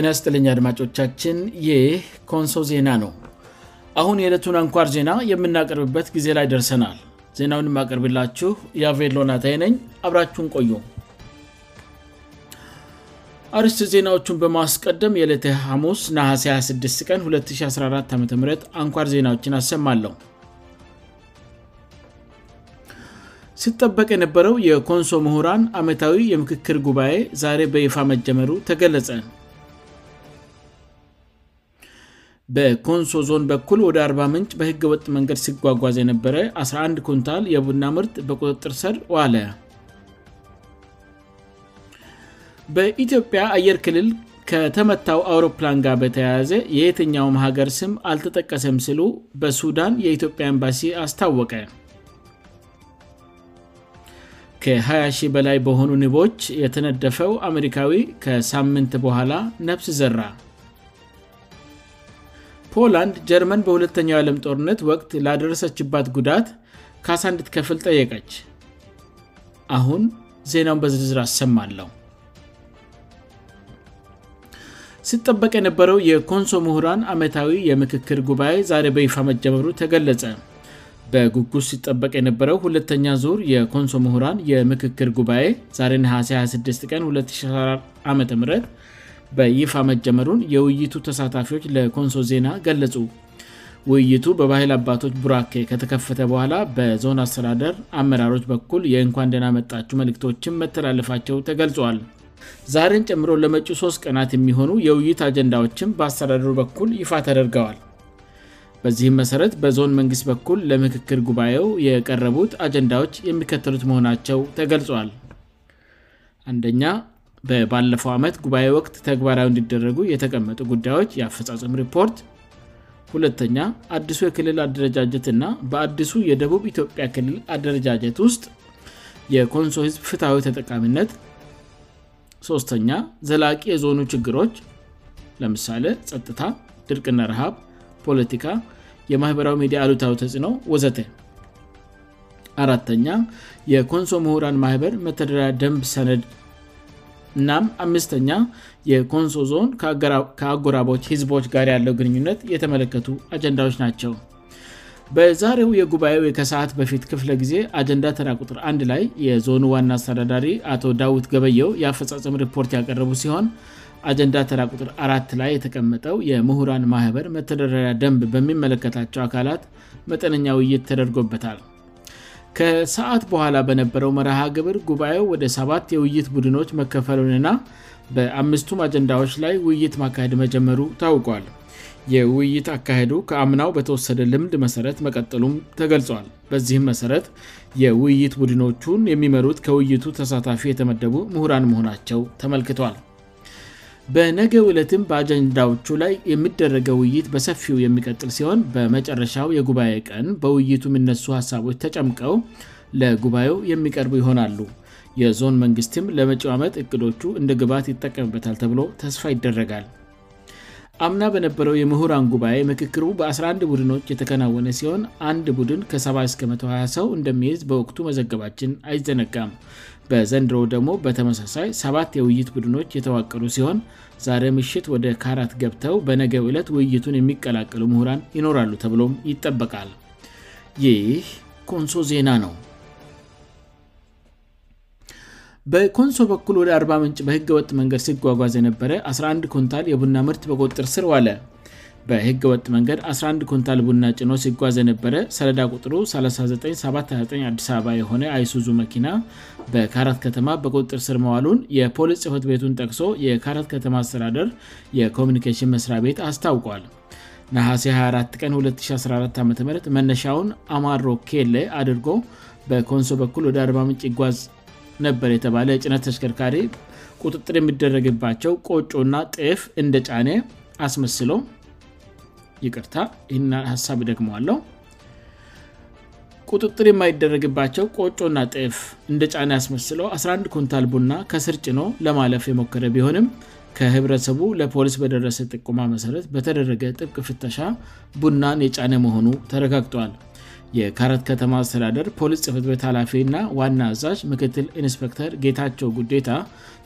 ናስጥልኛ አድማጮቻችን ይ ኮንሶ ዜና ነው አሁን የዕለቱን አንኳር ዜና የምናቀርብበት ጊዜ ላይ ደርሰናል ዜናውን የማቀርብላችሁ የቬሎናታይ ነኝ አብራችሁን ቆዩም አርስት ዜናዎቹን በማስቀደም የዕለት ሐሙስ ናሀሴ 26 ቀን 2014 ዓም አንኳር ዜናዎችን አሰማለሁ ስጠበቅ የነበረው የኮንሶ ምሁራን ዓመታዊ የምክክር ጉባኤ ዛሬ በይፋ መጀመሩ ተገለጸ በኮንሶ ዞን በኩል ወደ 40 ምንጭ በህገ ወጥ መንገድ ሲጓጓዝ የነበረ 11 ኩንታል የቡና ምርት በቁጥጥር ሰር ዋለ በኢትዮጵያ አየር ክልል ከተመታው አውሮፕላን ጋር በተያያዘ የየትኛውም ሀገር ስም አልተጠቀሰም ስሉ በሱዳን የኢትዮጵያ ኤምባሲ አስታወቀ ከ2000 በላይ በሆኑ ንቦች የተነደፈው አሜሪካዊ ከሳም በኋላ ነብስ ዘራ ፖላንድ ጀርመን በሁለተኛው ዓለም ጦርነት ወቅት ላደረሰችባት ጉዳት ካሳ እንድትከፍል ጠየቀች አሁን ዜናውን በዝርዝር አሰማለሁ ሲጠበቅ የነበረው የኮንሶ ምሁራን ዓመታዊ የምክክር ጉባኤ ዛሬ በይፋ መጀመሩ ተገለጸ በጉጉስ ሲጠበቅ የነበረው ሁለተኛ ዙር የኮንሶ ምሁራን የምክክር ጉባኤ ዛሬሐሴ 26 ቀን 201 ዓም በይፋ መጀመሩን የውይይቱ ተሳታፊዎች ለኮንሶ ዜና ገለጹ ውይይቱ በባይል አባቶች ቡራኬ ከተከፈተ በኋላ በዞን አስተዳደር አመራሮች በኩል የእንኳንደና መጣችው መልእክቶችን መተላለፋቸው ተገልጿል ዛሬን ጨምሮ ለመጪው ሶስት ቀናት የሚሆኑ የውይይት አጀንዳዎችም በአስተዳድሩ በኩል ይፋ ተደርገዋል በዚህም መሰረት በዞን መንግስት በኩል ለምክክር ጉባኤው የቀረቡት አጀንዳዎች የሚከተሉት መሆናቸው ተገልጿል አ በባለፈው ዓመት ጉባኤ ወቅት ተግባራዊ እንዲደረጉ የተቀመጡ ጉዳዮች የአፈፃዘም ሪፖርት ሁለተኛ አዲሱ የክልል አደረጃጀት ና በአዲሱ የደቡብ ኢትዮጵያ ክልል አደረጃጀት ውስጥ የኮንሶ ህዝብ ፍትሐዊ ተጠቃሚነት ሶስተኛ ዘላቂ የዞኑ ችግሮች ለምሳሌ ጥታ ድርቅና ረሃብ ፖለቲካ የማህበራዊ ሚዲያ አሉታዊ ተጽዕኖው ወዘተ አራተኛ የኮንሶ ምሁራን ማህበር መተደሪያ ደንብ ሰነድ እናም አምስተኛ የኮንሶ ዞን ከአጎራቦች ህዝቦች ጋር ያለው ግንኙነት የተመለከቱ አጀንዳዎች ናቸው በዛሬው የጉባኤው የከሰዓት በፊት ክፍለ ጊዜ አጀንዳ ተራ ቁጥር 1 ላይ የዞኑ ዋና አስተዳዳሪ አቶ ዳውት ገበየው የአፈጻጽም ሪፖርት ያቀረቡ ሲሆን አጀንዳ ተራ ቁጥር 4 ላይ የተቀመጠው የምሁራን ማህበር መተደራሪያ ደንብ በሚመለከታቸው አካላት መጠነኛ ውይይት ተደርጎበታል ከሰዓት በኋላ በነበረው መረሃግብር ጉባኤው ወደ ሰባት የውይይት ቡድኖች መከፈሉንና በአምስቱም አጀንዳዎች ላይ ውይይት ማካሄድ መጀመሩ ታውቋል የውይይት አካሄዱ ከአምናው በተወሰደ ልምድ መሠረት መቀጠሉም ተገልጿል በዚህም መሠረት የውይይት ቡድኖቹን የሚመሩት ከውይይቱ ተሳታፊ የተመደቡ ምሁራን መሆናቸው ተመልክቷል በነገ ውለትም በአጀንዳዎቹ ላይ የሚደረገው ውይይት በሰፊው የሚቀጥል ሲሆን በመጨረሻው የጉባኤ ቀን በውይይቱ የሚነሱ ሀሳቦች ተጨምቀው ለጉባኤው የሚቀርቡ ይሆናሉ የዞን መንግስትም ለመጪው ዓመት እቅዶቹ እንደ ግባት ይጠቀምበታል ተብሎ ተስፋ ይደረጋል አምና በነበረው የምሁራን ጉባኤ ምክክሩ በ11 ቡድኖች የተከናወነ ሲሆን አንድ ቡድን ከ72ሰው እንደሚይዝ በወቅቱ መዘገባችን አይዘነጋም በዘንድሮው ደግሞ በተመሳሳይ 7ት የውይይት ቡድኖች የተዋቀሩ ሲሆን ዛሬ ምሽት ወደ ካራት ገብተው በነገው ዕለት ውይይቱን የሚቀላቀሉ ምሁራን ይኖራሉ ተብሎም ይጠበቃል ይህ ኮንሶ ዜና ነው በኮንሶ በኩል ወደ 40 ምንጭ በህገ ወጥ መንገድ ሲጓጓዝ የነበረ 11 ኮንታል የቡና ምርት በቆጥር ስር ዋለ በህገወጥ መንገድ 11 ኩንታ ልቡና ጭኖ ሲጓዝ የነበረ ሰለዳ ቁጥሩ 39729 አዲስ አበባ የሆነ አይሱዙ መኪና በካራት ከተማ በቁጥጥር ስር መዋሉን የፖሊስ ጽፎት ቤቱን ጠቅሶ የካራት ከተማ አስተዳደር የኮሚኒኬሽን መስሪያ ቤት አስታውቋል ናሀሴ 24 ቀን 2014 ዓም መነሻውን አማሮ ኬለ አድርጎ በኮንሶ በኩል ወደ አርማምንጭ ይጓዝ ነበር የተባለ ጭነት ተሽከርካሪ ቁጥጥር የሚደረግባቸው ቆጮእና ጤፍ እንደ ጫኔ አስመስሎ ይቅርታ ይ ሀሳብ ደግሞአለው ቁጥጥር የማይደረግባቸው ቆጮና ጤፍ እንደ ጫነ ያስመስለው 11 ኩንታል ቡና ከስርጭኖ ለማለፍ የሞከረ ቢሆንም ከህብረተሰቡ ለፖሊስ በደረሰ ጥቁማ መሠረ በተደረገ ጥብቅ ፍተሻ ቡናን የጫነ መሆኑ ተረጋግጠዋል የካረት ከተማ አስተዳደር ፖሊስ ጽህፈትቤት ኃላፊእና ዋና አዛዥ ምክትል ኢንስፐክተር ጌታቸው ጉዴታ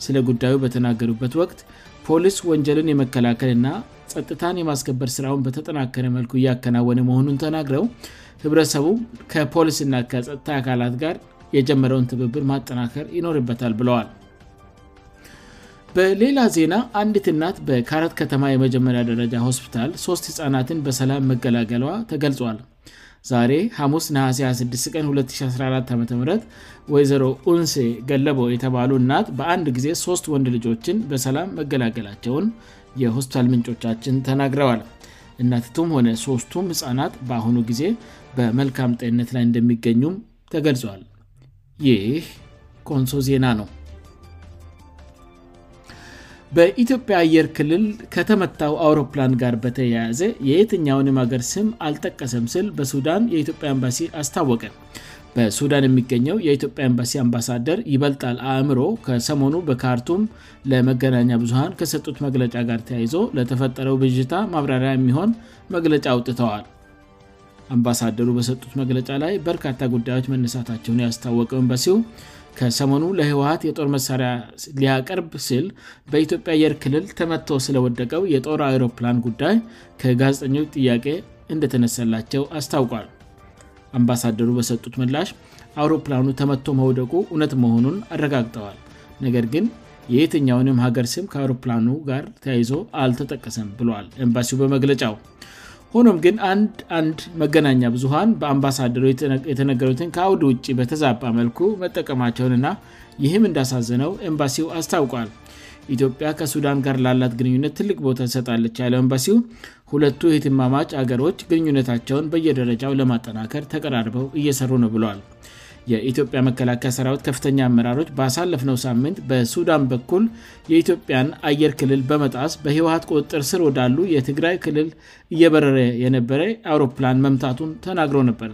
ስለ ጉዳዩ በተናገሩበት ወቅት ፖሊስ ወንጀልን የመከላከልእና ጸጥታን የማስከበር ሥራውን በተጠናከረ መልኩ እያከናወነ መሆኑን ተናግረው ኅብረተሰቡ ከፖሊስና ከጸጥታ አካላት ጋር የጀመረውን ትብብር ማጠናከር ይኖርበታል ብለዋል በሌላ ዜና አንዲት እናት በካረት ከተማ የመጀመሪያ ደረጃ ሆስፒታል ሶስት ህፃናትን በሰላም መገላገሏ ተገልጿል ዛሬ ሐሙስ ናሀሴ 26 ቀን 2014 ዓ ወይዘሮ ኡንሴ ገለቦ የተባሉ ናት በአንድ ጊዜ ሶስት ወንድ ልጆችን በሰላም መገላገላቸውን የሆስፒታል ምንጮቻችን ተናግረዋል እናትቱም ሆነ ሶስቱም ህፃናት በአሁኑ ጊዜ በመልካም ጤነት ላይ እንደሚገኙም ተገልጸዋል ይህ ኮንሶ ዜና ነው በኢትዮጵያ አየር ክልል ከተመታው አውሮፕላን ጋር በተያያዘ የየትኛውንም ሀገር ስም አልጠቀሰም ስል በሱዳን የኢትዮጵያ ኤምባሲ አስታወቀ በሱዳን የሚገኘው የኢትዮጵያ ኢምባሲ አምባሳደር ይበልጣል አእምሮ ከሰሞኑ በካርቱም ለመገናኛ ብዙሀን ከሰጡት መግለጫ ጋር ተያይዞ ለተፈጠረው ብዥታ ማብራሪያ የሚሆን መግለጫ አውጥተዋል አምባሳደሩ በሰጡት መግለጫ ላይ በርካታ ጉዳዮች መነሳታቸውን ያስታወቀው ኤምባሲው ከሰሞኑ ለህወሀት የጦር መሳሪያ ሊያቀርብ ስል በኢትዮጵያ የር ክልል ተመትቶ ስለወደቀው የጦር አሮፕላን ጉዳይ ከጋዜጠኞች ጥያቄ እንደተነሰላቸው አስታውቋል አምባሳደሩ በሰጡት ምላሽ አውሮፕላኑ ተመቶ መውደቁ እውነት መሆኑን አረጋግጠዋል ነገር ግን የየትኛውንም ሀገር ስም ከአውሮፕላኑ ጋር ተያይዞ አልተጠቀሰም ብለል ኤምባሲው በመግለጫው ሆኖም ግን አንድ አንድ መገናኛ ብዙሃን በአምባሳደሩ የተነገሩትን ከአውድ ውጭ በተዛባ መልኩ መጠቀማቸውን እና ይህም እንዳሳዘነው ኤምባሲው አስታውቋል ኢትዮጵያ ከሱዳን ጋር ላላት ግንኙነት ትልቅ ቦታ ሰጣለች አይለውንባሲው ሁለቱ የትማማጭ ሀገሮች ግንኙነታቸውን በየደረጃው ለማጠናከር ተቀራርበው እየሰሩ ነው ብለዋል የኢትዮጵያ መከላከያ ሰራዊት ከፍተኛ አመራሮች በሳለፍ ነው ሳምንት በሱዳን በኩል የኢትዮጵያን አየር ክልል በመጣስ በህወሀት ቁጥጥር ስር ወዳሉ የትግራይ ክልል እየበረረ የነበረ አውሮፕላን መምታቱን ተናግሮ ነበር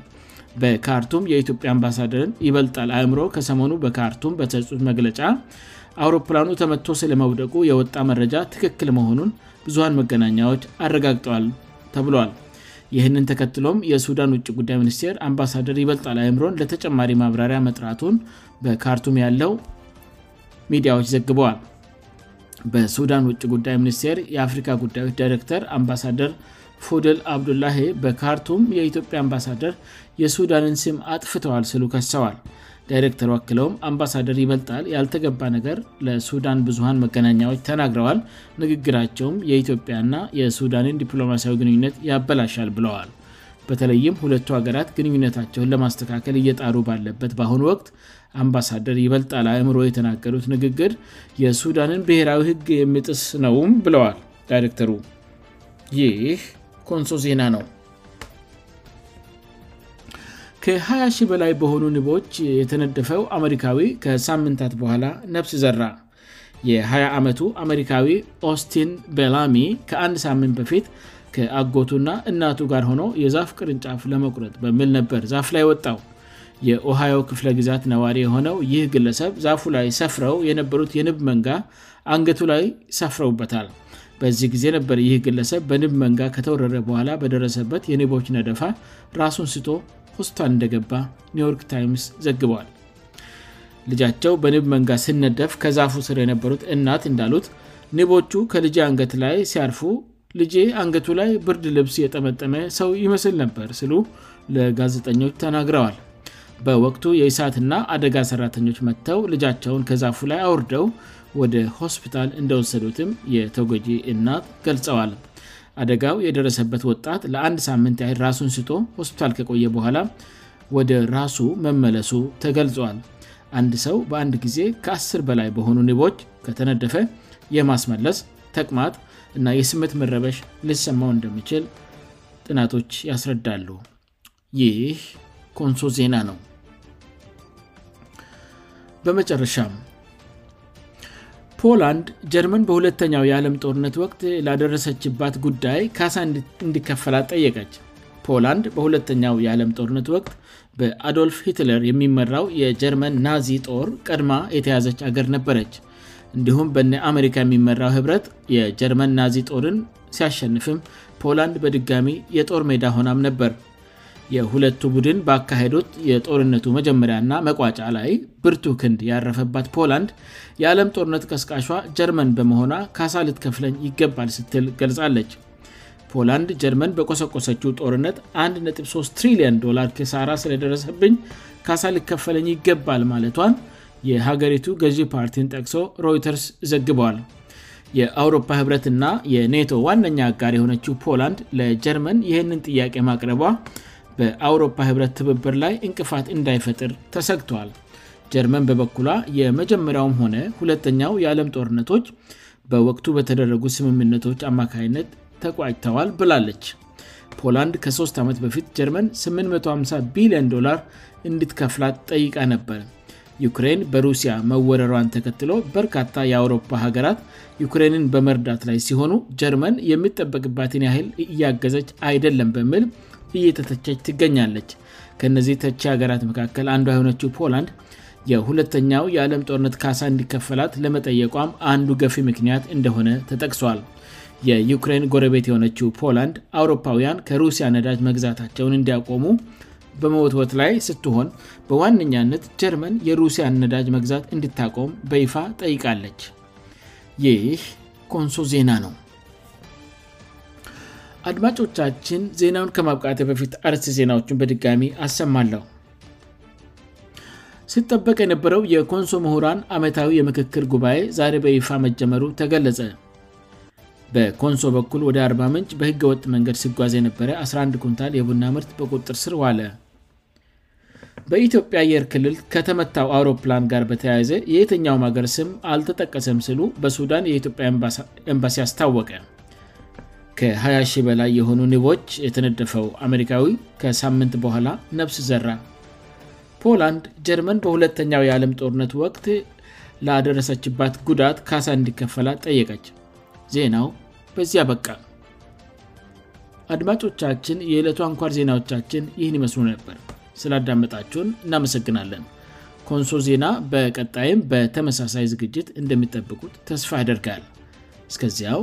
በካርቱም የኢትዮጵያ አምባሳደርን ይበልጣል አእእምሮ ከሰሞኑ በካርቱም በተሰጡት መግለጫ አውሮፕላኑ ተመጥቶ ስለመውደቁ የወጣ መረጃ ትክክል መሆኑን ብዙሀን መገናኛዎች አረጋግጠዋል ተብለዋል ይህንን ተከትሎም የሱዳን ውጭ ጉዳይ ሚኒስቴር አምባሳደር ይበልጣል አእምሮን ለተጨማሪ ማብራሪያ መጥራቱን በካርቱም ያለው ሚዲያዎች ዘግበዋል በሱዳን ውጭ ጉዳይ ሚኒስቴር የአፍሪካ ጉዳዮች ዳይረክተር አምባሳደር ፉድል አብዱላሄ በካርቱም የኢትዮጵያ አምባሳደር የሱዳንን ሲም አጥፍተዋል ስሉ ከሰዋል ዳይረክተሩ አክለውም አምባሳደር ይበልጣል ያልተገባ ነገር ለሱዳን ብዙሀን መገናኛዎች ተናግረዋል ንግግራቸውም የኢትዮጵያና የሱዳንን ዲፕሎማሲያዊ ግንኙነት ያበላሻል ብለዋል በተለይም ሁለቱ ሀገራት ግንኙነታቸውን ለማስተካከል እየጣሩ ባለበት በአሁኑ ወቅት አምባሳደር ይበልጣል አእምሮ የተናገሩት ንግግር የሱዳንን ብሔራዊ ህግ የሚጥስ ነውም ብለዋል ዳይክተሩ ይህ ኮንሶ ዜና ነው ከ20 በላይ በሆኑ ንቦች የተነደፈው አሜሪካዊ ከሳምንታት በኋላ ነብስ ዘራ የ20 ዓመቱ አሜሪካዊ ኦስቲን በላሚ ከአንድ ሳምንት በፊት ከአጎቱና እናቱ ጋር ሆኖው የዛፍ ቅርንጫፍ ለመቁረጥ በምል ነበር ዛፍ ላይ ወጣው የኦሃዮ ክፍለ ግዛት ነዋሪ የሆነው ይህ ግለሰብ ዛፉ ላይ ሰፍረው የነበሩት የንብ መንጋ አንገቱ ላይ ሰፍረውበታል በዚህ ጊዜ ነበር ይህ ግለሰብ በንብ መንጋ ከተወረረ በኋላ በደረሰበት የንቦች ነደፋ ራሱን ስ ሁስቷን እንደገባ ኒውዮርክ ታይምስ ዘግበዋል ልጃቸው በንብ መንጋ ስነደፍ ከዛፉ ስር የነበሩት እናት እንዳሉት ንቦቹ ከልጄ አንገት ላይ ሲያርፉ ልጄ አንገቱ ላይ ብርድ ልብስ የጠመጠመ ሰው ይመስል ነበር ስሉ ለጋዜጠኞች ተናግረዋል በወቅቱ የእሳትና አደጋ ሰራተኞች መጥተው ልጃቸውን ከዛፉ ላይ አውርደው ወደ ሆስፒታል እንደወሰዱትም የተጎጂ እናት ገልጸዋል አደጋው የደረሰበት ወጣት ለአንድ ሳምንት ያሄድ ራሱን ስቶ ሆስፒታል ከቆየ በኋላ ወደ ራሱ መመለሱ ተገልጿል አንድ ሰው በአንድ ጊዜ ከአስር በላይ በሆኑ ንቦች ከተነደፈ የማስመለስ ተቅማት እና የስምት መረበሽ ልሰማው እንደሚችል ጥናቶች ያስረዳሉ ይህ ኮንሶ ዜና ነው በመጨረሻ ፖላንድ ጀርመን በሁለተኛው የዓለም ጦርነት ወቅት ላደረሰችባት ጉዳይ ካሳ እንድከፈላት ጠየቀች ፖላንድ በሁለተኛው የዓለም ጦርነት ወቅት በአዶልፍ ሂትለር የሚመራው የጀርመን ናዚ ጦር ቀድማ የተያዘች አገር ነበረች እንዲሁም በ አሜሪካ የሚመራው ህብረት የጀርመን ናዚ ጦርን ሲያሸንፍም ፖላንድ በድጋሚ የጦር ሜዳ ሆናም ነበር የሁለቱ ቡድን ባካሄዱት የጦርነቱ መጀመሪያና መቋጫ ላይ ብርቱ ክንድ ያረፈባት ፖላንድ የዓለም ጦርነት ቀስቃ ጀርመን በመሆኗ ካሳ ልትከፍለኝ ይገባል ስትል ገልጻለች ፖላንድ ጀርመን በቆሰቆሰችው ጦርነት 13ትየንዶ ክሳራ ስለደረሰብኝ ካሳ ልትከፈለኝ ይገባል ማለቷን የሀገሪቱ ገዚ ፓርቲን ጠቅሶ ሮይተርስ ዘግበዋል የአውሮፓ ህብረትና የኔቶ ዋነኛ ጋር የሆነችው ፖላንድ ለጀርመን ይህንን ጥያቄ ማቅርቧ በአውሮፓ ህብረት ትብብር ላይ እንቅፋት እንዳይፈጥር ተሰግተዋል ጀርመን በበኩሏ የመጀመሪያውም ሆነ ሁለተኛው የዓለም ጦርነቶች በወቅቱ በተደረጉ ስምምነቶች አማካይነት ተቋጭተዋል ብላለች ፖላንድ ከ3 ዓመት በፊት ጀርመን 850 ቢልዮንዶር እንድትከፍላ ጠይቃ ነበር ዩክሬን በሩሲያ መወረሯን ተከትሎ በርካታ የአውሮፓ ሀገራት ዩክሬንን በመርዳት ላይ ሲሆኑ ጀርመን የሚጠበቅባትን ያህል እያገዘች አይደለም በምል እየተተቸች ትገኛለች ከእነዚህ ተች ሀገራት መካከል አንዱ የሆነችው ፖላንድ የሁለተኛው የዓለም ጦርነት ካሳ እንዲከፈላት ለመጠየቋም አንዱ ገፊ ምክንያት እንደሆነ ተጠቅሷል የዩክራን ጎረቤት የሆነችው ፖላንድ አውሮፓውያን ከሩሲያ ነዳጅ መግዛታቸውን እንዲያቆሙ በመወትወት ላይ ስትሆን በዋነኛነት ጀርመን የሩሲያን ነዳጅ መግዛት እንድታቆም በይፋ ጠይቃለች ይህ ኮንሶ ዜና ነው አድማጮቻችን ዜናውን ከማብቃት በፊት አርስ ዜናዎቹን በድጋሚ አሰማለሁ ስጠበቅ የነበረው የኮንሶ ምሁራን አመታዊ የምክክል ጉባኤ ዛሬ በይፋ መጀመሩ ተገለጸ በኮንሶ በኩል ወደ 40ምንጭ በህገ ወጥ መንገድ ሲጓዝ የነበረ 11 ኩንታል የቡና ምርት በቁጥር ስር ዋለ በኢትዮጵያ አየር ክልል ከተመታው አውሮፕላን ጋር በተያያዘ የየተኛውም ሀገር ስም አልተጠቀሰም ስሉ በሱዳን የኢትዮጵያ ኤምባሲ አስታወቀ ከ200 በላይ የሆኑ ንቦች የተነደፈው አሜሪካዊ ከሳምንት በኋላ ነብስ ዘራ ፖላንድ ጀርመን በሁለተኛው የዓለም ጦርነት ወቅት ላደረሰችባት ጉዳት ካሳ እንዲከፈላ ጠየቀች ዜናው በዚያ በቃ አድማጮቻችን የዕለቱ አንኳር ዜናዎቻችን ይህን ይመስሉ ነበር ስላዳመጣቸውን እናመሰግናለን ኮንሶ ዜና በቀጣይም በተመሳሳይ ዝግጅት እንደሚጠብቁት ተስፋ ያደርጋል እስከዚያው